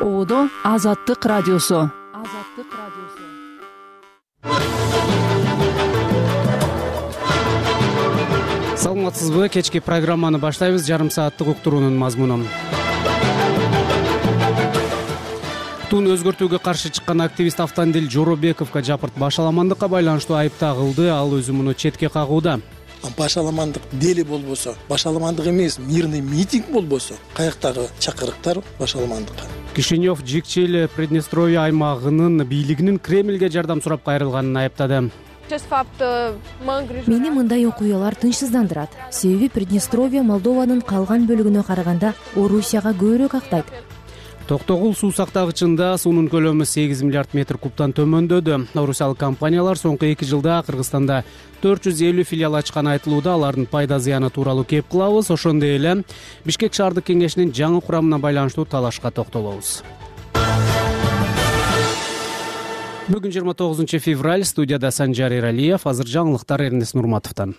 оодо азаттык радиосу. Азаттык радиосу. Саламатсызбы? Кечки программаны баштайбыз. Жарым сааттык уктуруунун мазмуну тун өзгөртүүгө каршы чыккан активист автандил жоробековго жапырт башаламандыкка байланыштуу айып тагылды. Ал өзү муну четке кагууда башаламандык деле болбосо башаламандык эмес мирный митинг болбосо каяктагы чакырыктар башаламандыкка. Кишинев жикчил приднестровье аймагынын бийлигинин кремльге жардам сурап кайрылганын айыптады. Мени мындай окуялар тынчсыздандырат. Себеби приднестровье молдованын калган бөлүгүнө караганда орусияга көбүрөөк актайт токтогул суу сактагычында суунун көлөмү сегиз миллиард метр кубтан төмөндөдү. Орусиялык компаниялар соңку эки жылда кыргызстанда төрт жүз элүү филиал ачканы айтылууда алардын пайда зыяны тууралуу кеп кылабыз. Ошондой эле бишкек шаардык кеңешинин жаңы курамына байланыштуу талашка токтолобуз. Бүгүн жыйырма тогузунчу февраль студияда санжар эралиев азыр жаңылыктар эрнест нурматовдон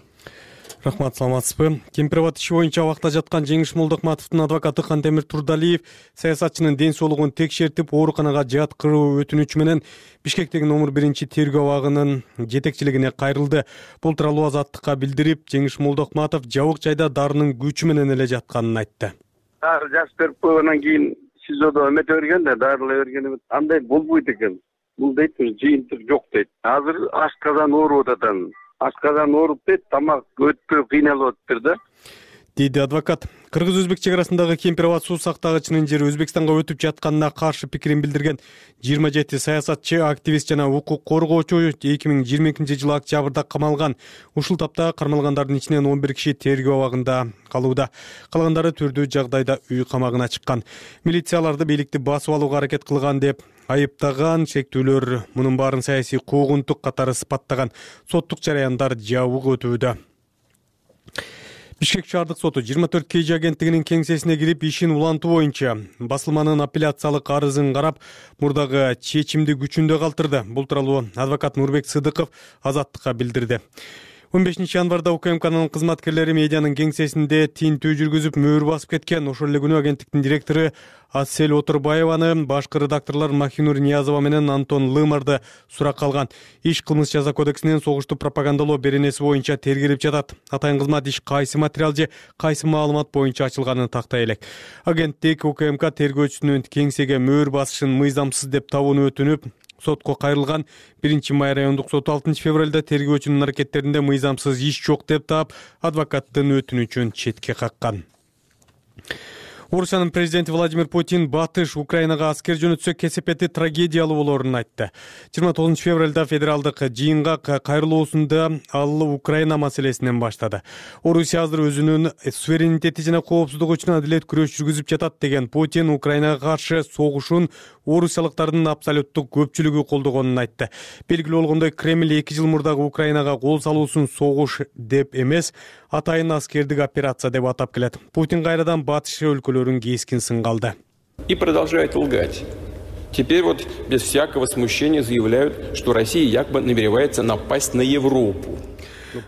рахмат саламатсызбы кемпир аба иши боюнча абакта жаткан жеңиш молдокматовдун адвокаты кантемир турдалиев саясатчынын ден соолугун текшертип ооруканага жаткыруу өтүнүчү менен бишкектеги номер биринчи тергөө абагынын жетекчилигине кайрылды. Бул тууралуу азаттыкка билдирип жеңиш молдокматов жабык жайда дарынын күчү менен эле жатканын айтты. Дары жазып берип койгондон кийин сизодо эмете берген да дарылай берген андай болбойт экен. Бул дейт жыйынтык жок дейт. Азыр ашказан ооруп атат анын ашказан ооруп дейт тамак өтпөй кыйналып атыптыр да. Дейт адвокат кыргыз өзбек чек арасындагы кемпир аба суу сактагычынын жери өзбекстанга өтүп жатканына каршы пикирин билдирген жыйырма жети саясатчы активист жана укук коргоочу эки миң жыйырма экинчи жылы октябрда камалган. Ушул тапта кармалгандардын ичинен он бир киши тергөө абагында калууда. Калгандары түрдүү жагдайда үй камагына чыккан. Милиция аларды бийликти басып алууга аракет кылган деп айыптаган шектүүлөр мунун баарын саясий куугунтук катары сыпаттаган соттук жараяндар жабык өтүүдө. Бишкек шаардык соту жыйырма төрт kg агенттигинин кеңсесине кирип ишин улантуу боюнча басылманын аппеляциялык арызын карап мурдагы чечимди күчүндө калтырды. Бул тууралуу адвокат нурбек сыдыков азаттыкка билдирди он бешинчи январда укмкнын кызматкерлери медианын кеңсесинде тинтүү жүргүзүп мөөр басып кеткен ошол эле күнү агенттиктин директору асель отурбаеваны башкы редакторлор махинур ниязова менен антон лымарды суракка алган иш кылмыш жаза кодексинин согушту пропагандалоо беренеси боюнча тергелип жатат. Атайын кызмат иш кайсы материал же кайсы маалымат боюнча ачылганын тактай элек. Агенттик укмк тергөөчүсүнүн кеңсеге мөөр басышын мыйзамсыз деп табууну өтүнүп сотко кайрылган биринчи май райондук соту алтынчы февралда тергөөчүнүн аракеттеринде мыйзамсыз иш жок деп таап адвокаттын өтүнүчүн четке каккан орусиянын президенти владимир путин батыш украинага аскер жөнөтсө кесепети трагедиялуу болоорун айтты. Жыйырма тогузунчу февралда федералдык жыйынга кайрылуусунда ал украина маселесинен баштады. Орусия азыр өзүнүн суверенитети жана коопсуздугу үчүн адилет күрөш жүргүзүп жатат деген путин украинага каршы согушун орусиялыктардын абсолюттук көпчүлүгү колдогонун айтты. Белгилүү болгондой кремль эки жыл мурдагы украинага кол салуусун согуш деп эмес атайын аскердик операция деп атап келет. Путин кайрадан батыш өлкөлөрүн кескин сынга алды и продолжают лгать. Теперь вот без всякого смущения заявляют что россия якобы намеревается напасть на европу.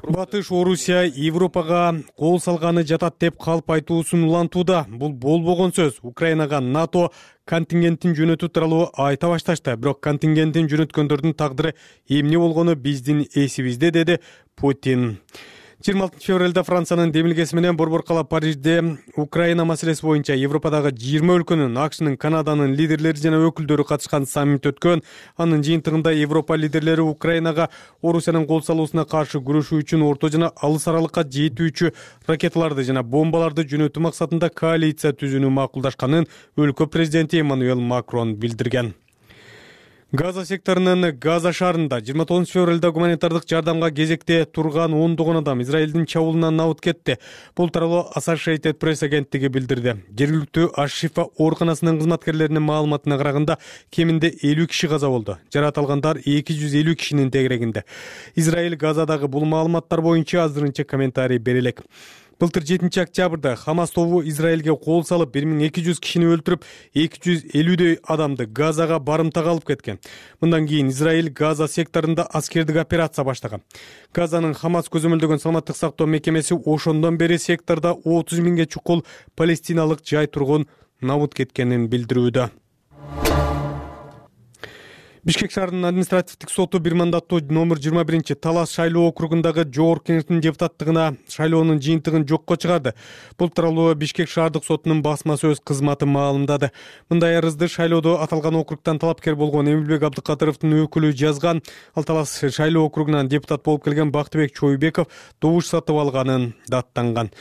Батыш орусия европага кол салганы жатат деп калп айтуусун улантууда бул болбогон сөз. Украинага нато контингентин жөнөтүү тууралуу айта башташты. Бирок контингентин жөнөткөндөрдүн тагдыры эмне болгону биздин эсибизде деди путин жыйырма алтынчы февралда франциянын демилгеси менен борбор кала парижде украина маселеси боюнча европадагы жыйырма өлкөнүн акшнын канаданын лидерлери жана өкүлдөрү катышкан саммит өткөн. Анын жыйынтыгында европа лидерлери украинага орусиянын кол салуусуна каршы күрөшүү үчүн орто жана алыс аралыкка жетүүчү ракеталарды жана бомбаларды жөнөтүү максатында коалиция түзүүнү макулдашканын өлкө президенти эммануэл макрон билдирген газа секторунун газа шаарында жыйырма тогузунчу февралда гуманитардык жардамга кезекте турган ондогон адам израилдин чабуулунан абыт кетти. Бул тууралуу associated пресс агенттиги билдирди. Жергиликтүү аш шифа ооруканасынын кызматкерлеринин маалыматына караганда кеминде элүү киши каза болду. Жаракат алгандар эки жүз элүү кишинин тегерегинде. Израиль газадагы бул маалыматтар боюнча азырынча комментарий бере элек былтыр жетинчи октябрда хамас тобу израилге кол салып бир миң эки жүз кишини өлтүрүп эки жүз элүүдөй адамды газага барымтага алып кеткен. Мындан кийин израиль газа секторунда аскердик операция баштаган. Газанын хамас көзөмөлдөгөн саламаттык сактоо мекемеси ошондон бери сектордо отуз миңге чукул палестиналык жай тургун набыт кеткенин билдирүүдө бишкек шаарынын административдик соту бир мандаттуу номер жыйырма биринчи талас шайлоо округундагы жогорку кеңештин депутаттыгына шайлоонун жыйынтыгын жокко чыгарды. Бул тууралуу бишкек шаардык сотунун басма сөз кызматы маалымдады. Мындай арызды шайлоодо аталган округтан талапкер болгон эмилбек абдыкадыровдун өкүлү жазган. Ал талас шайлоо округунан депутат болуп келген бактыбек чойбеков добуш сатып алганын даттанган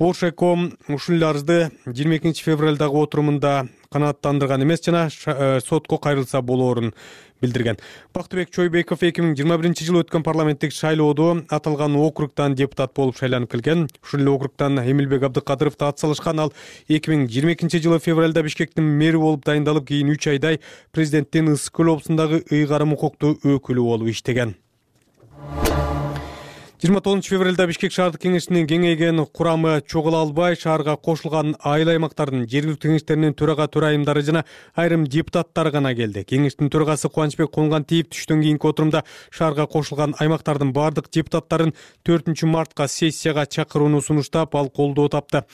бошеком ушул эле арызды жыйырма экинчи февралдагы отурумунда канааттандырган эмес жана э, сотко кайрылса болоорун билдирген. Бактыбек чойбеков эки миң жыйырма биринчи жылы өткөн парламенттик шайлоодо аталган округтан депутат болуп шайланып келген. Ушул эле округтан эмилбек абдыкадыровду ат салышкан ал эки миң жыйырма экинчи жылы февралда бишкектин мэри болуп дайындалып кийин үч айдай президенттин ысык көл облусундагы ыйгарым укуктуу өкүлү болуп иштеген жыйырма тогузунчу февралда бишкек шаардык кеңешинин кеңейген курамы чогула албай шаарга кошулган айыл аймактардын жергиликтүү кеңештеринин төрага төрайымдары жана айрым депутаттары гана келди. Кеңештин төрагасы кубанычбек конгантиев түштөн кийинки отурумда шаарга кошулган аймактардын баардык депутаттарын төртүнчү мартка сессияга чакырууну сунуштап ал колдоо тапты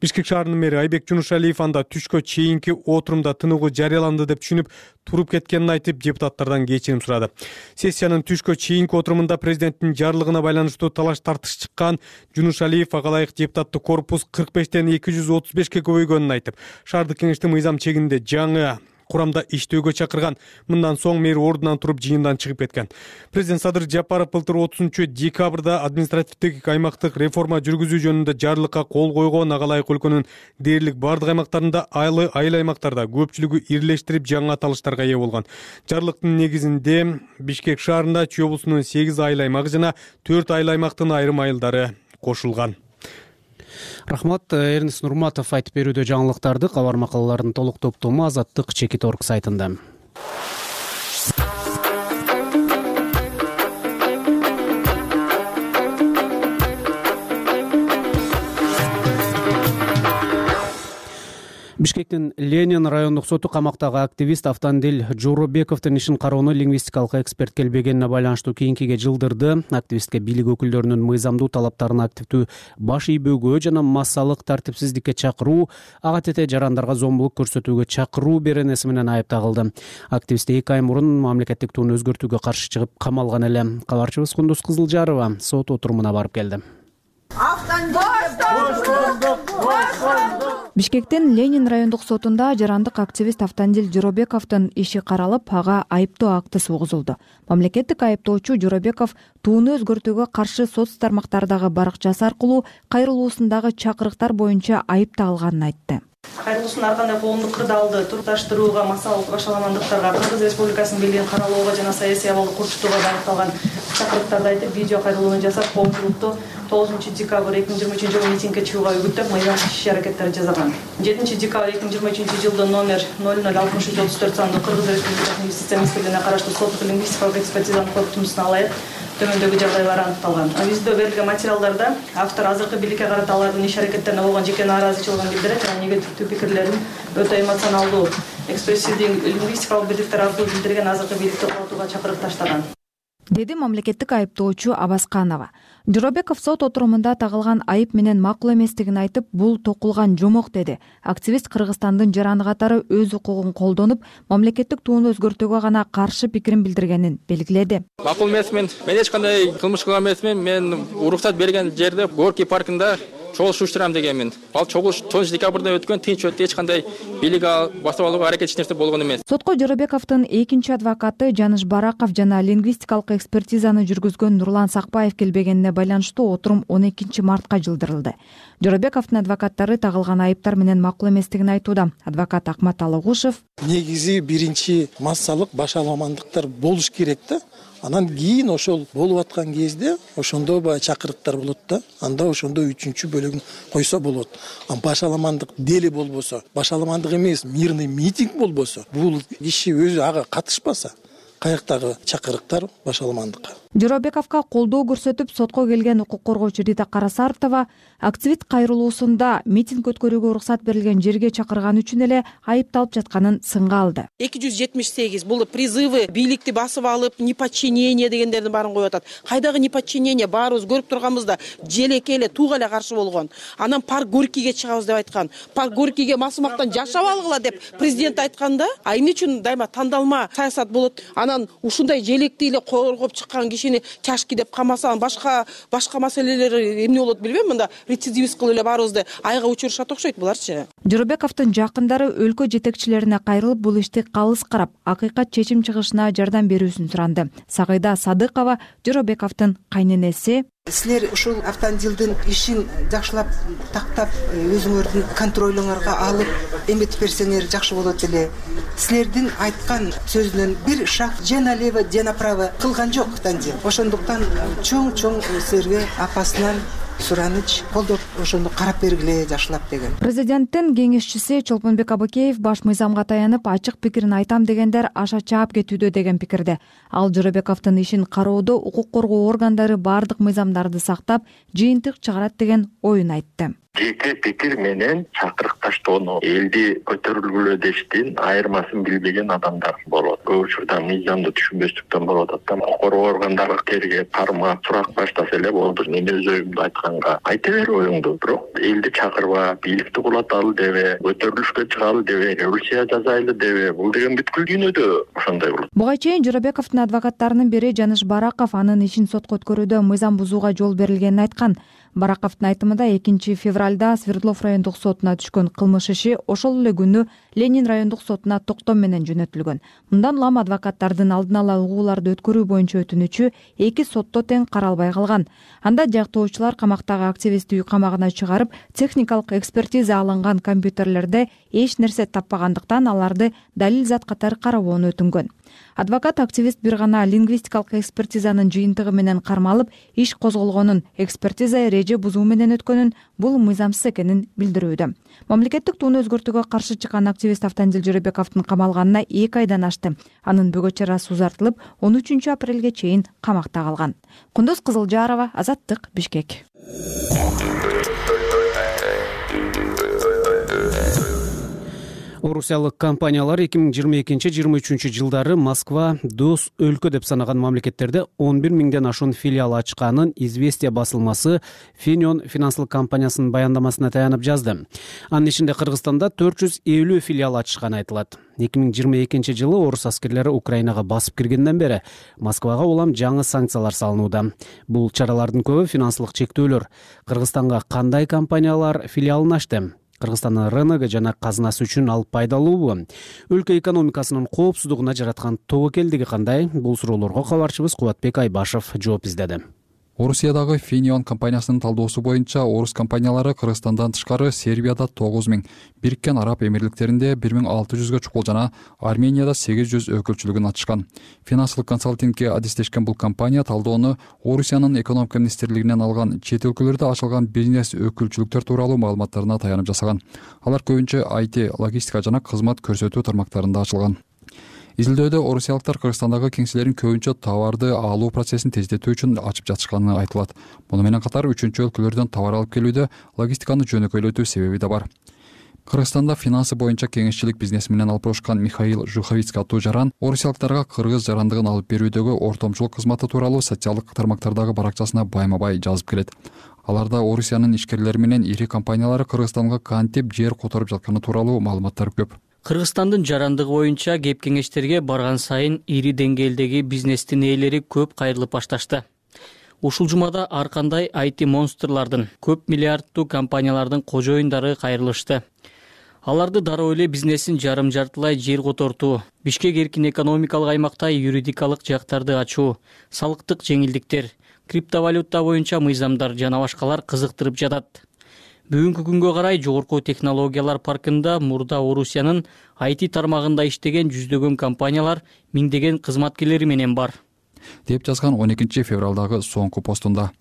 бишкек шаарынын мэри айбек жунушалиев анда түшкө чейинки отурумда тыныгуу жарыяланды деп түшүнүп туруп кеткенин айтып депутаттардан кечирим сурады. Сессиянын түшкө чейинки отурумунда президенттин жарлыгына байланыштуу талаш тартыш чыккан жунушалиев ага ылайык депутаттык корпус кырк бештен эки жүз отуз бешке көбөйгөнүн айтып шаардык кеңештин мыйзам чегинде жаңы курамда иштөөгө чакырган. Мындан соң мэр ордунан туруп жыйындан чыгып кеткен. Президент садыр жапаров былтыр отузунчу декабрда административдик аймактык реформа жүргүзүү жөнүндө жарлыкка кол койгон ага ылайык өлкөнүн дээрлик баардык аймактарында айыл аймактарда көпчүлүгү ирилештирип жаңы аталыштарга ээ болгон жарлыктын негизинде бишкек шаарында чүй облусунун сегиз айыл аймагы жана төрт айыл аймактын айрым айылдары кошулган рахмат эрнест нурматов айтып берүүдө жаңылыктарды кабар макалалардын толук топтому азаттык чекит орг сайтында бишкектин ленин райондук соту камактагы активист автандил жоробековдун ишин кароону лингвистикалык эксперт келбегенине байланыштуу кийинкиге жылдырды. Активистке бийлик өкүлдөрүнүн мыйзамдуу талаптарына активдүү баш ийбөөгө жана массалык тартипсиздикке чакыруу ага тете жарандарга зомбулук көрсөтүүгө чакыруу беренеси менен айып тагылды. Активист эки ай мурун мамлекеттик тууну өзгөртүүгө каршы чыгып камалган эле. Кабарчыбыз кундуз кызылжарова сот отурумуна барып келди бишкектин ленин райондук сотунда жарандык активист автандил жоробековдун иши каралып ага айыптоо акты сугузулду. Мамлекеттик айыптоочу жоробеков тууну өзгөртүүгө каршы соц тармактардагы баракчасы аркылуу кайрылуусундагы чакырыктар боюнча айып тагылганын айтты кайрылуусун ар кандай коомдук кырдаалды турукташтырууга массалык башаламандыктарга кыргыз республикасынын бийлигин каралоого жана саясий абалды курчутууга багытталган чакырыктарды айтып видео кайрылууну жасап коомчулукту тогузунчу декабрь эки миң жыйырма үчүнчү жылы митингге чыгууга үгүттөп мыйзам иш аракеттери жасаган. Жетинчи декабрь эки миң жыйырма үчүнчү жылы номер ноль ноль алтымыш үч отуз төрт сандуу кыргыз республикасынын юстиция министрлигине караштуу соттук лингвистикалык экспертизанын корутундусуна ылайык төмөндөгү жагдайлар аныкталган. Биздө берилген материалдарда автор азыркы бийликке карата алардын иш аракеттерине болгон жеке нааразычылыгын билдирет жана негативдүү пикирлерин өтө эмоционалдуу экспрессивдүү лингвистикалык бирдиктер аркылуу билдирген азыркы бийликти кубатууга чакырык таштаган деди мамлекеттик айыптоочу абасканова. Жоробеков сот отурумунда тагылган айып менен макул эместигин айтып бул токулган жомок деди. Активист кыргызстандын жараны катары өз укугун колдонуп мамлекеттик тууну өзгөртүүгө гана каршы пикирин билдиргенин белгиледи. Макул эмесмин мен эч кандай кылмыш кылган эмесмин. Мен уруксат берген жерде горький паркында чогулуш уюштурам дегенмин. Ал чогулуш тогузунчу декабрда өткөн тынч өттү эч кандай бийлик басып алууга аракет эч нерсе болгон эмес. Сотко жоробековдун экинчи адвокаты жаныш бараков жана лингвистикалык экспертизаны жүргүзгөн нурлан сакпаев келбегенине байланыштуу отурум он экинчи мартка жылдырылды. Жоробековдун адвокаттары тагылган айыптар менен макул эместигин айтууда. Адвокат акмат алыгушев. Негизи биринчи массалык башаламандыктар болуш керек да анан кийин ошол болуп аткан кезде ошондо баягы чакырыктар болот да. Анда ошондо үчүнчү бөлүгүн койсо болот. А башаламандык деле болбосо башаламандык эмес мирный митинг болбосо бул киши өзү ага катышпаса каяктагы чакырыктар башаламандыкка жоробековго колдоо көрсөтүп сотко келген укук коргоочу рита карасартова активист кайрылуусунда митинг өткөрүүгө уруксат берилген жерге чакырган үчүн эле айыпталып жатканын сынга алды. Эки жүз жетимиш сегиз бул призывы бийликти басып алып неподчинение дегендердин баарын коюп атат. Кайдагы неподчинение баарыбыз көрүп турганбыз да желеке эле тууга эле каршы болгон. Анан парк горькийге чыгабыз деп айткан. Парк горькийге масымактан жашап алгыла деп президент айткан да а эмне үчүн дайыма тандалма саясат болот? Анан ушундай желекти эле коргоп чыккан кишини чашки деп камаса анан башка башка маселелер эмне болот билбейм мында? Рецидивист кылып эле баарыбызды айга учурушат окшойт буларчы. Жоробековдун жакындары өлкө жетекчилерине кайрылып бул ишти калыс карап акыйкат чечим чыгышына жардам берүүсүн суранды. Сагыйда садыкова жоробековдун кайненеси силер ушул автомобилдин ишин жакшылап тактап э, өзүңөрдүн контролуңарга алып эметип берсеңер жакшы болот эле. Силердин айткан сөзүнөн бир шаг же налево же направо кылган жок ошондуктан чоң чоң силерге апасынан сураныч колдоп ошону карап бергиле жакшылап деген. Президенттин кеңешчиси чолпонбек абыкеев баш мыйзамга таянып ачык пикирин айтам дегендер аша чаап кетүүдө деген пикирде. Ал жоробековдун ишин кароодо укук коргоо органдары баардык мыйзамдарды сактап жыйынтык чыгарат деген оюн айтты жеке пикир менен чакырыкташтоону элди көтөрүлгүлө дештин айырмасын билбеген адамдар болот. Көп учурда мыйзамды түшүнбөстүктөн болуп атат да. Укук коргоо органдары тергеп кармап сурак баштаса эле болду. Мен өз оюмду айтканга? Айта бер оюңду. Бирок элди чакырба бийликти кулаталы дебе көтөрүлүшкө чыгалы дебе революция жасайлы дебе. Бул деген бүткүл дүйнөдө ошондой болот. Буга чейин жоробековдун адвокаттарынын бири жаныш бараков анын ишин сотко өткөрүүдө мыйзам бузууга жол берилгенин айткан бараковдун айтымында экинчи февралда свердлов райондук сотуна түшкөн кылмыш иши ошол эле күнү ленин райондук сотуна токтом менен жөнөтүлгөн. Мындан улам адвокаттардын алдын ала угууларды өткөрүү боюнча өтүнүчү эки сотто тең каралбай калган. Анда жактоочулар камактагы активистти үй камагына чыгарып техникалык экспертиза алынган компьютерлерде эч нерсе таппагандыктан аларды далил зат катары карабоону өтүнгөн. Адвокат активист бир гана лингвистикалык экспертизанын жыйынтыгы менен кармалып иш козголгонун экспертиза эреже бузуу менен өткөнүн бул мыйзамсыз экенин билдирүүдө. Мамлекеттик тууну өзгөртүүгө каршы чыккан активист автандил жоробековдун камалганына эки айдан ашты анын бөгөт чарасы узартылып он үчүнчү апрелге чейин камакта калган. Кундуз кызылжарова азаттык бишкек орусиялык компаниялар эки миң жыйырма экинчи жыйырма үчүнчү жылдары москва дос өлкө деп санаган мамлекеттерде он бир миңден ашуун филиал ачканын известия басылмасы фенион финансылык компаниясынын баяндамасына таянып жазды. Анын ичинде кыргызстанда төрт жүз элүү филиал ачышканы айтылат. эки миң жыйырма экинчи жылы орус аскерлери украинага басып киргенден бери москвага улам жаңы санкциялар салынууда. Бул чаралардын көбү финансылык чектөөлөр. Кыргызстанга кандай компаниялар филиалын ачты кыргызстандын рнг жана казынасы үчүн ал пайдалуубу. Өлкө экономикасынын коопсуздугуна жараткан тобокелдиги кандай? Бул суроолорго кабарчыбыз кубатбек айбашев жооп издеди орусиядагы фенион компаниясынын талдоосу боюнча орус компаниялары кыргызстандан тышкары сербияда тогуз миң бириккен араб эмирликтеринде бир миң алты жүзгө чукул жана арменияда сегиз жүз өкүлчүлүгүн ачышкан. Финансылык консалтингке адистешкен бул компания талдоону орусиянын экономика министрлигинен алган чет өлкөлөрдө ачылган бизнес өкүлчүлүктөр тууралуу маалыматтарына таянып жасаган. Алар көбүнчө айти логистика жана кызмат көрсөтүү тармактарында ачылган изилдөөдө орусиялыктар кыргызстандагы кеңселерин көбүнчө товарды алуу процессин тездетүү үчүн ачып жатышканы айтылат. Муну менен катар үчүнчү өлкөлөрдөн товар алып келүүдө логистиканы жөнөкөйлөтүү себеби да бар. Кыргызстанда финансы боюнча кеңешчилик бизнеси менен алпошкан михаил жуховицкий аттуу жаран орусиялыктарга кыргыз жарандыгын алып берүүдөгү ортомчулук кызматы тууралуу социалдык тармактардагы баракчасына байма бай жазып келет. Аларда орусиянын ишкерлери менен ири компаниялары кыргызстанга кантип жер которуп жатканы тууралуу маалыматтар көп кыргызстандын жарандыгы боюнча кеп кеңештерге барган сайын ири деңгээлдеги бизнестин ээлери көп кайрылып башташты. Ушул жумада ар кандай айти монстрлардын көп миллиарддуу компаниялардын кожоюндары кайрылышты. Аларды дароо эле бизнесин жарым жартылай жер котортуу бишкек эркин экономикалык аймакта юридикалык жактарды ачуу салыктык жеңилдиктер криптовалюта боюнча мыйзамдар жана башкалар кызыктырып жатат бүгүнкү күнгө карай жогорку технологиялар паркында мурда орусиянын айти тармагында иштеген жүздөгөн компаниялар миңдеген кызматкерлери менен бар. Деп жазган он экинчи февралдагы соңку постунда.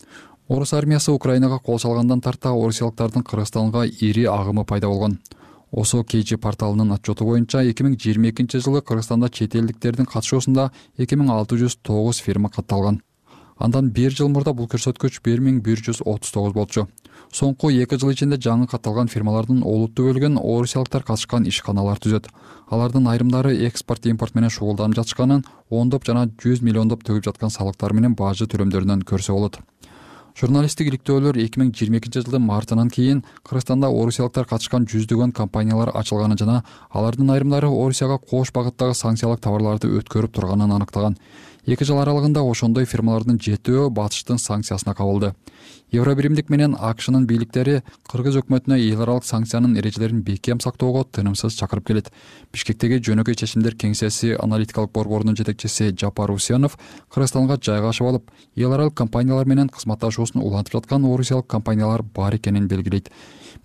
Орус армиясы украинага кол салгандан тарта орусиялыктардын кыргызстанга ири агымы пайда болгон. Осо kg порталынын отчету боюнча эки миң жыйырма экинчи жылы кыргызстанда чет элдиктердин катышуусунда эки миң алты жүз тогуз фирма катталган. Андан бир жыл мурда бул көрсөткүч бир миң бир жүз отуз тогуз болчу соңку эки жыл ичинде жаңы катталган фирмалардын олуттуу бөлүгүн орусиялыктар катышкан ишканалар түзөт. Алардын айрымдары экспорт импорт менен шугулданып жатышканын ондоп жана жүз миллиондоп төгүп жаткан салыктар менен бажы төлөмдөрүнөн көрсө болот. Журналисттик иликтөөлөр эки миң жыйырма экинчи жылдын мартынан кийин кыргызстанда орусиялыктар катышкан жүздөгөн компаниялар ачылганын жана алардын айрымдары орусияга кош багыттагы санкциялык товарларды өткөрүп турганын аныктаган эки жыл аралыгында ошондой фирмалардын жетөө батыштын санкциясына кабылды. Евро биримдик менен акшнын бийликтери кыргыз өкмөтүнө эл аралык санкциянын эрежелерин бекем сактоого тынымсыз чакырып келет. Бишкектеги жөнөкөй чечимдер кеңсеси аналитикалык борборунун жетекчиси жапар усенов кыргызстанга жайгашып алып эл аралык компаниялар менен кызматташуусун улантып жаткан орусиялык компаниялар бар экенин белгилейт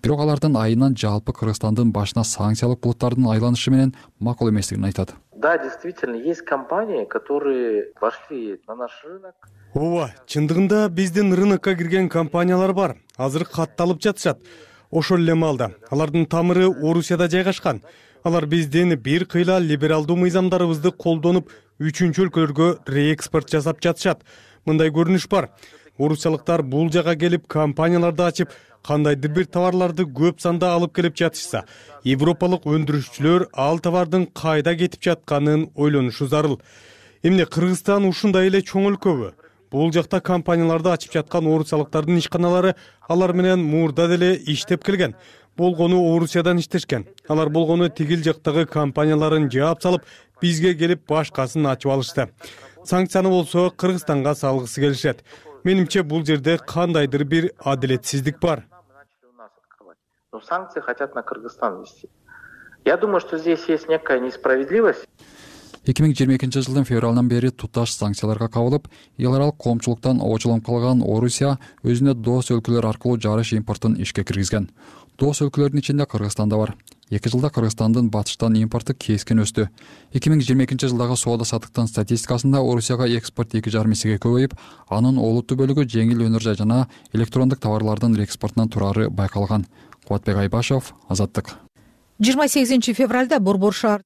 бирок алардын айынан жалпы кыргызстандын башына санкциялык булуттардын айланышы менен макул эместигин айтат. Да действительно есть компании которые вошли на наш рынок. Ооба чындыгында биздин рынокко кирген компаниялар бар. Азыр катталып жатышат. Ошол эле маалда алардын тамыры орусияда жайгашкан. Алар биздин бир кыйла либералдуу мыйзамдарыбызды колдонуп үчүнчү өлкөлөргө реэкспорт жасап жатышат. Мындай көрүнүш бар. Орусиялыктар бул жака келип компанияларды ачып кандайдыр бир товарларды көп санда алып келип жатышса европалык өндүрүшчүлөр ал товардын кайда кетип жатканын ойлонушу зарыл. Эмне кыргызстан ушундай эле чоң өлкөбү бул жакта компанияларды ачып жаткан орусиялыктардын ишканалары алар менен мурда деле иштеп келген. Болгону орусиядан иштешкен. Алар болгону тигил жактагы компанияларын жаап салып бизге келип башкасын ачып алышты. Санкцияны болсо кыргызстанга салгысы келишет. Менимче бул жерде кандайдыр бир адилетсиздик бар но санкции хотят на кыргызстан ввести. Я думаю что здесь есть некая несправедливость. Эки миң жыйырма экинчи жылдын февралынан бери туташ санкцияларга кабылып эл аралык коомчулуктан обчуланып калган орусия өзүнө дос өлкөлөр аркылуу жарыш импортун ишке киргизген. Дос өлкөлөрдүн ичинде кыргызстан да бар. Эки жылда кыргызстандын батыштан импорту кескин өстү. Эки миң жыйырма экинчи жылдагы соода саттыктын статистикасында орусияга экспорт эки жарым эсеге көбөйүп анын олуттуу бөлүгү жеңил өнөр жай жана электрондук товарлардын экспортунан турары байкалган кубатбек айбашов азаттык жыйырма сегизинчи февралда борбор шаар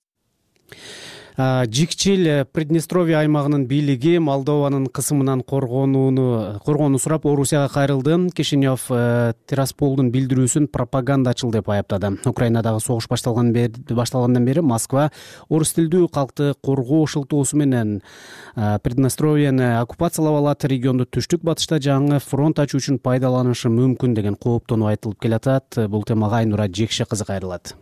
жикчил э, приднестровье аймагынын бийлиги молдованын кысымынан коргонууну коргоону сурап орусияга кайрылды. Кишинев э, тирасполдун билдирүүсүн пропагандачыл деп аяптады украинадагы согуш башталгандан бери москва орус тилдүү калкты коргоо шылтоосу менен э, приднестровьени оккупациялап алат регионду түштүк батышта жаңы фронт ачуу үчүн пайдаланышы мүмкүн деген кооптонуу айтылып келатат. Бул темага айнура жекше кызы кайрылат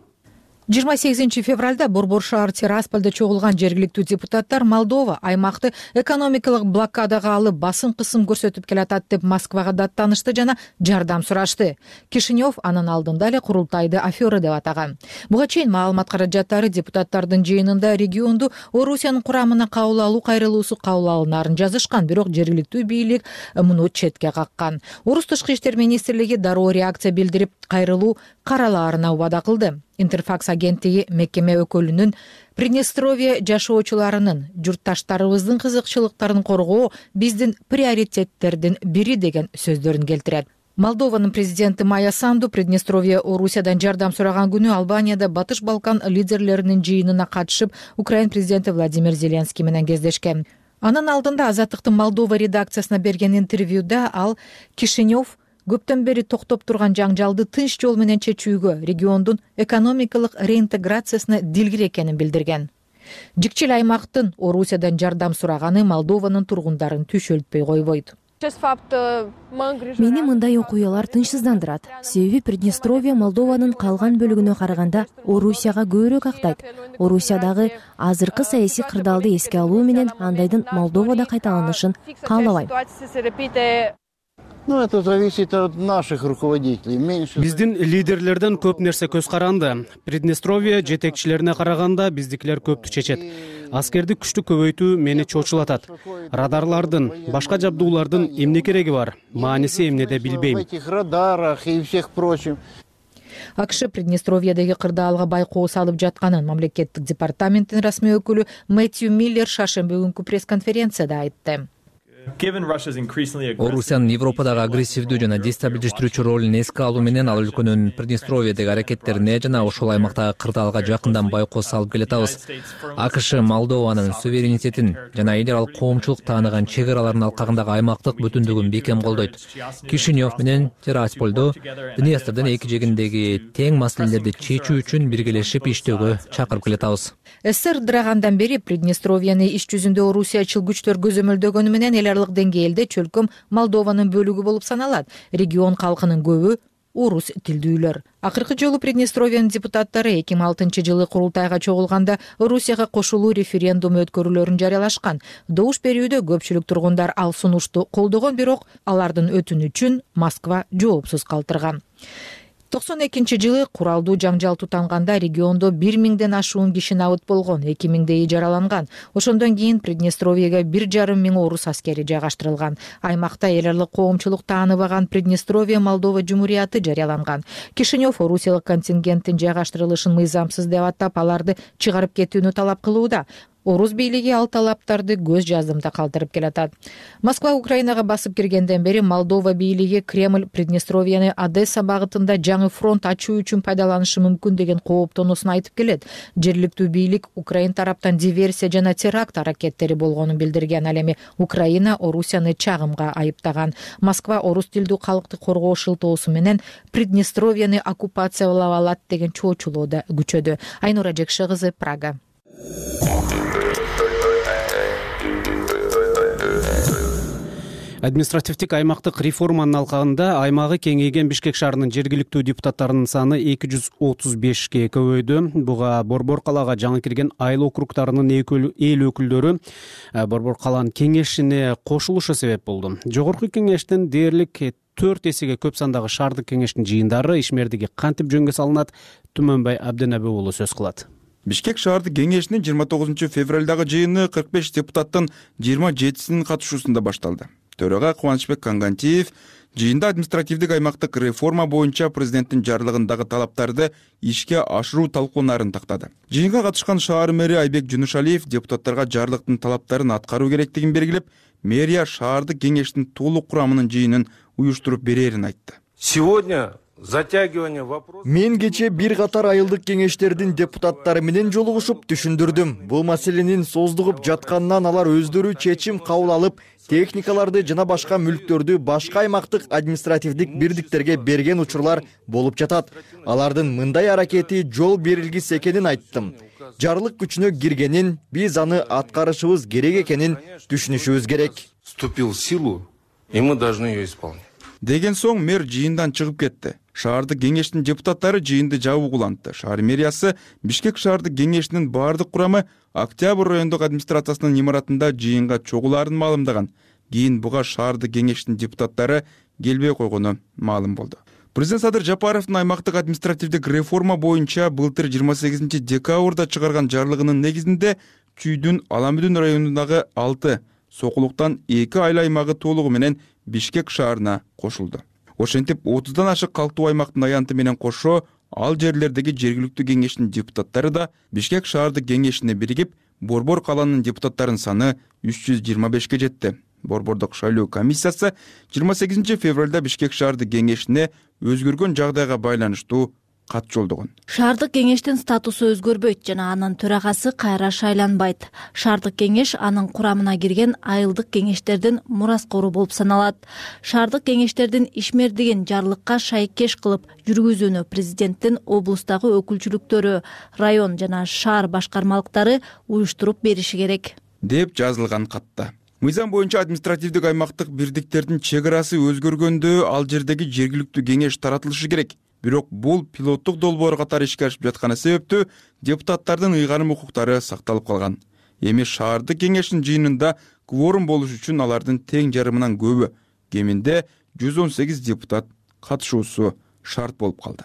жыйырма сегизинчи февралда борбор шаар тирасполдо чогулган жергиликтүү депутаттар молдова аймакты экономикалык блокадага алып басым кысым көрсөтүп келатат деп москвага даттанышты жана жардам сурашты. Кишинев анын алдында эле курултайды афера деп атаган. Буга чейин маалымат каражаттары депутаттардын жыйынында регионду орусиянын курамына кабыл алуу кайрылуусу кабыл алынаарын жазышкан бирок жергиликтүү бийлик муну четке каккан. Орус тышкы иштер министрлиги дароо реакция билдирип кайрылуу каралаарына убада кылды интерфакс агенттиги мекеме өкүлүнүн приднестровье жашоочуларынын журтташтарыбыздын кызыкчылыктарын коргоо биздин приоритеттердин бири деген сөздөрүн келтирет. Молдованын президенти майя санду приднестровье орусиядан жардам сураган күнү албанияда батыш балкан лидерлеринин жыйынына катышып украин президенти владимир зеленский менен кездешкен. Анын алдында азаттыктын молдова редакциясына берген интервьюда ал кишинев көптөн бери токтоп турган жаңжалды тынч жол менен чечүүгө региондун экономикалык реинтеграциясына дилгир экенин билдирген. Жикчил аймактын орусиядан жардам сураганы молдованын тургундарын түйшөлтпөй койбойт. Мени мындай окуялар тынчсыздандырат. Себеби приднестровье молдованын калган бөлүгүнө караганда орусияга көбүрөөк актайт. Орусиядагы азыркы саясий кырдаалды эске алуу менен андайдын молдовада кайталанышын каалабайм ну это зависит от наших руководителей. Меньше биздин лидерлерден көп нерсе көз каранды. Приднестровье жетекчилерине караганда биздикилер көптү чечет. Аскерди күчтүү көбөйтүү мени чочулатат. Радарлардын башка жабдуулардын эмне кереги бар? Мааниси эмнеде билбейм. В этих радарах и всех прочим. Акш приднестровьедеги кырдаалга байкоо салып жатканын мамлекеттик департаменттин расмий өкүлү мэтью миллер шаршемби күнкү пресс конференцияда айтты орусиянын европадагы агрессивдүү жана дестабилдештирүүчү ролун эске алуу менен ал өлкөнүн приднестровиядеги аракеттерине жана ошол аймактагы кырдаалга жакындан байкоос салып келатабыз акш молдованын суверенитетин жана эл аралык коомчулук тааныган чек араларынын алкагындагы аймактык бүтүндүгүн бекем колдойт. Кишинев менен тирасполдо днестрдин эки жээгиндеги тең маселелерди чечүү үчүн биргелешип иштөөгө чакырып келатабыз ссср ыдырагандан бери приднестровияны иш жүзүндө орусиячыл күчтөр көзөмөлдөгөнү менен эл деңгээлде чөлкөм молдованын бөлүгү болуп саналат. Регион калкынын көбү орус тилдүүлөр. Акыркы жолу приднестровиянын депутаттары эки миң алтынчы жылы курултайга чогулганда орусияга кошулуу референдум өткөрүүлөрүн жарыялашкан. Добуш берүүдө көпчүлүк тургундар ал сунушту колдогон бирок алардын өтүнүчүн москва жоопсуз калтырган токсон экинчи жылы куралдуу жаңжал тутанганда региондо бир миңден ашуун киши набыт болгон эки миңдейи жараланган. Ошондон кийин приднестровияга бир жарым миң орус аскери жайгаштырылган. Аймакта эл аралык коомчулук тааныбаган приднестровия молдова жумурияты жарыяланган. Кишинев орусиялык контингенттин жайгаштырылышын мыйзамсыз деп атап аларды чыгарып кетүүнү талап кылууда орус бийлиги ал талаптарды көз жаздымда калтырып келатат. Москва украинага басып киргенден бери молдова бийлиги кремль приднестровияны одесса багытында жаңы фронт ачуу үчүн пайдаланышы мүмкүн деген кооптонуусун айтып келет. Жергиликтүү бийлик украин тараптан диверсия жана теракт аракеттери болгонун билдирген ал эми украина орусияны чагымга айыптаган. Москва орус тилдүү калкты коргоо шылтоосу менен приднестровияны оккупациялап алат деген чоочулоо да күчөдү. Айнура жекше кызы прага административдик аймактык реформанын алкагында аймагы кеңейген бишкек шаарынын жергиликтүү депутаттарынын саны эки жүз отуз бешке көбөйдү. Буга борбор калаага жаңы кирген айыл округдарынын эл өкүлдөрү э, борбор каланын кеңешине кошулушу себеп болду. Жогорку кеңештин дээрлик төрт эсеге көп сандагы шаардык кеңештин жыйындары ишмердиги кантип жөнгө салынат түмөнбай абденеби уулу сөз кылат. Бишкек шаардык кеңешинин жыйырма тогузунчу февралдагы жыйыны кырк беш депутаттын жыйырма жетисинин катышуусунда башталды төрага кубанычбек кангантиев жыйында административдик аймактык реформа боюнча президенттин жарлыгындагы талаптарды ишке ашыруу талкуунарын тактады. Жыйынга катышкан шаар мэри айбек жунушалиев депутаттарга жарлыктын талаптарын аткаруу керектигин белгилеп мэрия шаардык кеңештин толук курамынын жыйынын уюштуруп берерин айтты. Сегодня затягивание вопрос мен кечээ бир катар айылдык кеңештердин депутаттары менен жолугушуп түшүндүрдүм. Бул маселенин создугуп жатканынан алар өздөрү чечим кабыл алып техникаларды жана башка мүлктөрдү башка аймактык административдик бирдиктерге берген учурлар болуп жатат. Алардын мындай аракети жол берилгис экенин айттым. Жарлык күчүнө киргенин биз аны аткарышыбыз керек экенин түшүнүшүбүз керек. Вступил в силу и мы должны ее исполнять. Деген соң мэр жыйындан чыгып кетти шаардык кеңештин депутаттары жыйынды жабуу кылантты шаар мэриясы бишкек шаардык кеңешинин баардык курамы октябрь райондук администрациясынын имаратында жыйынга чогулаарын маалымдаган. Кийин буга шаардык кеңештин депутаттары келбей койгону маалым болду. Президент садыр жапаровдун аймактык административдик реформа боюнча былтыр жыйырма сегизинчи декабрда чыгарган жарлыгынын негизинде чүйдүн аламүдүн районундагы алты сокулуктан эки айыл аймагы толугу менен бишкек шаарына кошулду ошентип отуздан ашык калктуу аймактын аянты менен кошо ал жерлердеги жергиликтүү кеңештин депутаттары да бишкек шаардык кеңешине биригип борбор каланын депутаттарынын саны үч жүз жыйырма бешке жетти. Борбордук шайлоо комиссиясы жыйырма сегизинчи февралда бишкек шаардык кеңешине өзгөргөн жагдайга байланыштуу кат жолдогон. Шаардык кеңештин статусу өзгөрбөйт жана анын төрагасы кайра шайланбайт. Шаардык кеңеш анын курамына кирген айылдык кеңештердин мураскору болуп саналат. Шаардык кеңештердин ишмердигин жарлыкка шайкеш кылып жүргүзүүнү президенттин облустагы өкүлчүлүктөрү район жана шаар башкармалыктары уюштуруп бериши керек. Деп жазылган катта. Мыйзам боюнча административдик аймактык бирдиктердин чек арасы өзгөргөндө ал жердеги жергиликтүү кеңеш таратылышы керек бирок бул пилоттук долбоор катары ишке ашып жатканы себептүү депутаттардын ыйгарым укуктары сакталып калган. Эми шаардык кеңештин жыйынында кворум болуш үчүн алардын тең жарымынан көбү кеминде жүз он сегиз депутат катышуусу шарт болуп калды.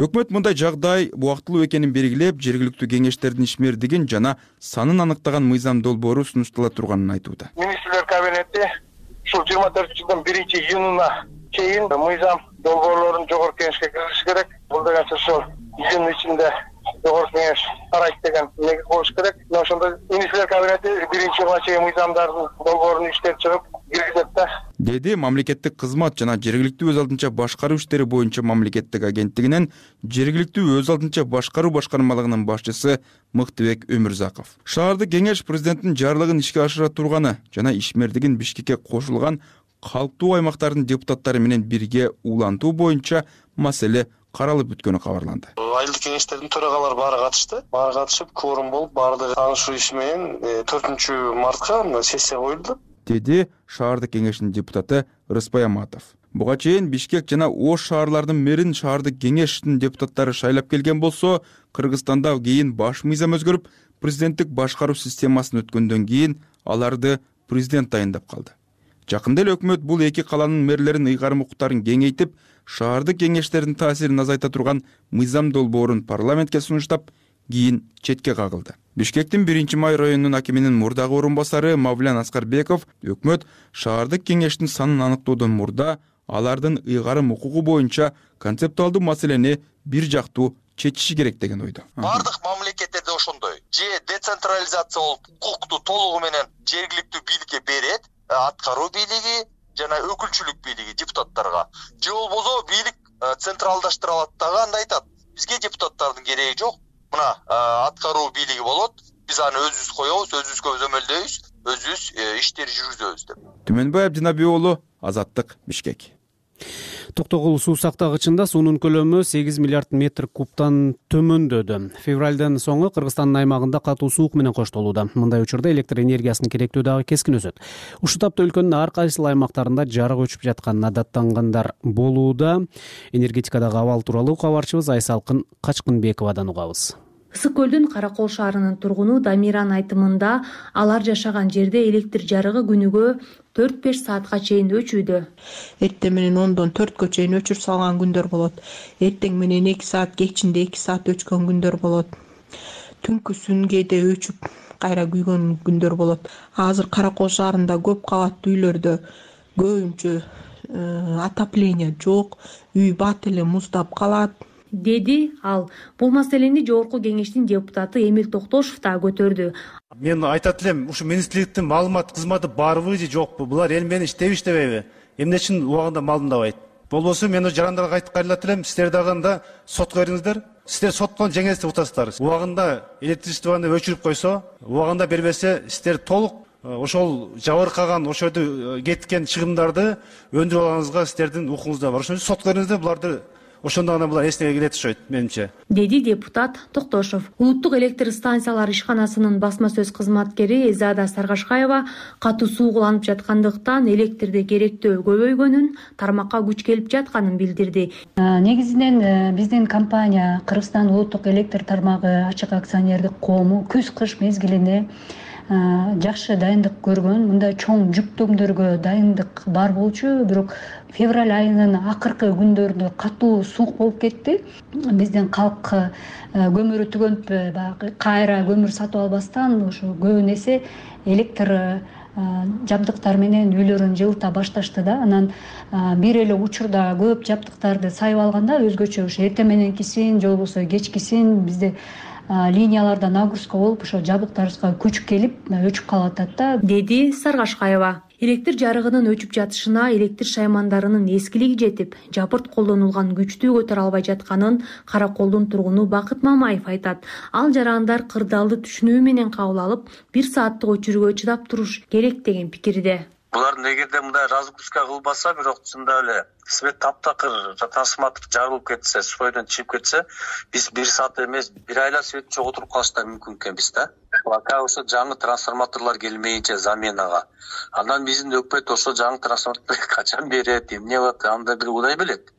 Өкмөт мындай жагдай убактылуу экенин белгилеп жергиликтүү кеңештердин ишмердигин жана санын аныктаган мыйзам долбоору сунуштала турганын айтууда. Министрлер кабинети ушул жыйырма төртүнчү жылдын биринчи июнуна чейин мыйзам долбоорлорун жогорку кеңешке киргизиш керек. Бул деген сөз ушул июнь ичинде жогорку кеңеш карайт деген негиз болуш керек. Мына ошондо министрлер кабинети биринчи июнга чейин мыйзамдардын долбоорун иштеп чыгып деди мамлекеттик кызмат жана жергиликтүү өз алдынча башкаруу иштери боюнча мамлекеттик агенттигинин жергиликтүү өз алдынча башкаруу башкармалыгынын башчысы мыктыбек өмүрзаков. Шаардык кеңеш президенттин жарлыгын ишке ашыра турганы жана ишмердигин бишкекке кошулган калктуу аймактардын депутаттары менен бирге улантуу боюнча маселе каралып бүткөнү кабарланды. Айылдык кеңештердин төрагалары баары катышты. Баары катышып кворум болуп баардыгы таанышуу иши менен э, төртүнчү мартка мына сессия коюлду. Деди шаардык кеңештин депутаты рыспай аматов. Буга чейин бишкек жана ош шаарларынын мэрин шаардык кеңештин депутаттары шайлап келген болсо кыргызстанда кийин баш мыйзам өзгөрүп президенттик башкаруу системасына өткөндөн кийин аларды президент дайындап калды жакында эле өкмөт бул эки каланын мэрлерин ыйгарым укуктарын кеңейтип шаардык кеңештердин таасирин азайта турган мыйзам долбоорун парламентке сунуштап кийин четке кагылды. Бишкектин биринчи май районунун акиминин мурдагы орун басары мавлян аскарбеков өкмөт шаардык кеңештин санын аныктоодон мурда алардын ыйгарым укугу боюнча концептуалдуу маселени бир жактуу чечиши керек деген ойдо баардык мамлекеттерде ошондой. Же децентрализация болуп укукту толугу менен жергиликтүү бийликке берет аткаруу бийлиги жана өкүлчүлүк бийлиги депутаттарга. Же болбосо бийлик э, централдаштыра алат дагы анда айтат. Бизге депутаттардын кереги жок. Мына э, аткаруу бийлиги болот. Биз аны өзүбүз коебуз өзүбүз көзөмөлдөйбүз өзүбүз иштерди жүргүзөбүз деп. Түмөнбай абдинаби уулу азаттык бишкек токтогул суу сактагычында суунун көлөмү сегиз миллиард метр кубтан төмөндөдү. Февралдын соңу кыргызстандын аймагында катуу суук менен коштолууда. Мындай учурда электр энергиясынын керектөө дагы кескин өсөт. Ушул тапта өлкөнүн ар кайсыл аймактарында жарык өчүп жатканына даттангандар болууда. Энергетикадагы абал тууралуу кабарчыбыз айсалкын качкынбековадан угабыз ысык көлдүн кара кол шаарынын тургуну дамиранын айтымында алар жашаган жерде электр жарыгы күнүгө төрт беш саатка чейин өчүүдө. Эртең менен ондон төрткө чейин өчүрүп салган күндөр болот. Эртең менен эки саат кечинде эки саат өчкөн күндөр болот. Түнкүсүн кээде өчүп кайра күйгөн күндөр болот. Азыр кара кол шаарында көп кабаттуу үйлөрдө көбүнчө э, отопление жок үй бат эле муздап калат деди ал бул маселени жогорку кеңештин депутаты эмил токтошов дагы көтөрдү. Мен айтат элем ушу министрликтин маалымат кызматы барбы же жокпу? Булар эл менен иштейби иштебейби эмне үчүн убагында маалымдабайт? Болбосо мен жарандарга айтып кайрылат элем силер дагы анда сотко бериңиздер. Силер соттон жеңесиз деп атасыздар убагында электричествону өчүрүп койсо убагында бербесе силер толук э, ошол жабыркаган ошол жерде э, кеткен чыгымдарды өндүрүп алганыңызга силердин укугуңузда бар. Ошон үчүн сотко бериңиздер буларды ошондо гана булар эсине келет окшойт менимче. Деди депутат токтошов улуттук электр станциялар ишканасынын басма сөз кызматкери элзада саргашкаева катуу суу уланып жаткандыктан электрде керектөө көбөйгөнүн тармакка күч келип жатканын билдирди. Негизинен биздин компания кыргызстан улуттук электр тармагы ачык акционердик коому күз кыш мезгилине жакшы дайындык көргөн мындай чоң жүктөмдөргө дайындык бар болчу бирок февраль айынын акыркы күндөрүндө катуу суук болуп кетти. Биздин калк көмүрү түгөнүп баягы кайра көмүр сатып албастан ушу көбүн эсе электр жабдыктар менен үйлөрүн жылыта башташты да. Анан бир эле учурда көп жабдыктарды сайып алганда өзгөчө ушу эртең мененкисин же болбосо кечкисин бизде линияларда нагрузка болуп ошо жабдыктарыбызга күч келип өчүп калып атат да. Деди саргашкаева электр жарыгынын өчүп жатышына электр шаймандарынын эскилиги жетип жапырт колдонулган күчтү көтөрө албай жатканын кара колдун тургуну бакыт мамаев айтат. Ал жарандар кырдаалды түшүнүү менен кабыл алып бир сааттык өчүрүүгө чыдап туруш керек деген пикирде булар эгерде мындай разгрузка кылбаса бирок чындап эле свет таптакыр трансформатор жарылып кетсе стройдон чыгып кетсе биз бир саат эмес бир айлап светти жоготуруп калыш да мүмкүн экенбиз да. Пока ошо жаңы трансформаторлор келмейинче заменага. Анан биздин өкмөт ошол жаңы трансформаторлорду качан берет эмне кылат аны да бир кудай билет.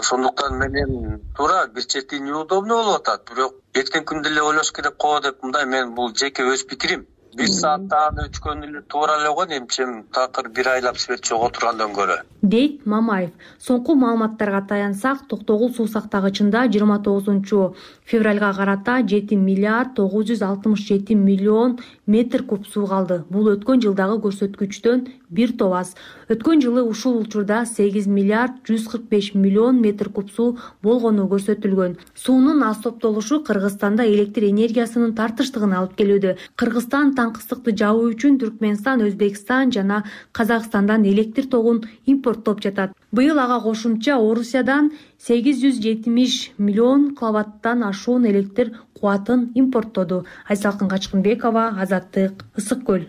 Ошондуктан менен туура бир чети неудобно болуп атат. Бирок эртеңки күндү эле ойлош керек го деп мындай мен бул жеке өз пикирим бир сааттан өчкөн эле туура эле го эмче такыр бир айлап свет жоготургандан көрө. Дейт мамаев соңку маалыматтарга таянсак токтогул суу сактагычында жыйырма тогузунчу февралга карата жети миллиард тогуз жүз алтымыш жети миллион метр куб суу калды. Бул өткөн жылдагы көрсөткүчтөн бир топ аз. Өткөн жылы ушул учурда сегиз миллиард жүз кырк беш миллион метр куб суу болгону көрсөтүлгөн. Суунун аз топтолушу кыргызстанда электр энергиясынын тартыштыгына алып келүүдө. Кыргызстан таңкыстыкты жабуу үчүн түркмөнстан өзбекстан жана казакстандан электр тогун импорттоп жатат. Быйыл ага кошумча орусиядан сегиз жүз жетимиш миллион киловаттан ашуун электр кубатын импорттоду. Айсалкын качкынбекова азаттык ысык көл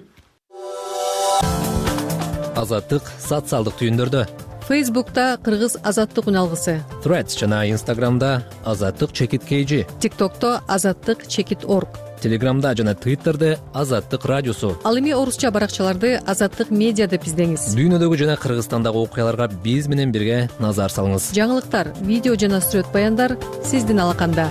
азаттык социалдык түйүндөрдө фейсбукта кыргыз азаттык үн алгысы threads жана инстаграмда азаттык чекит kg тик токто азаттык чекит орг. Телеграмда жана твиттерде азаттык радиосу. Ал эми орусча баракчаларды азаттык медиа деп издеңиз дүйнөдөгү жана кыргызстандагы окуяларга биз менен бирге назар салыңыз. Жаңылыктар видео жана сүрөт баяндар сиздин алаканда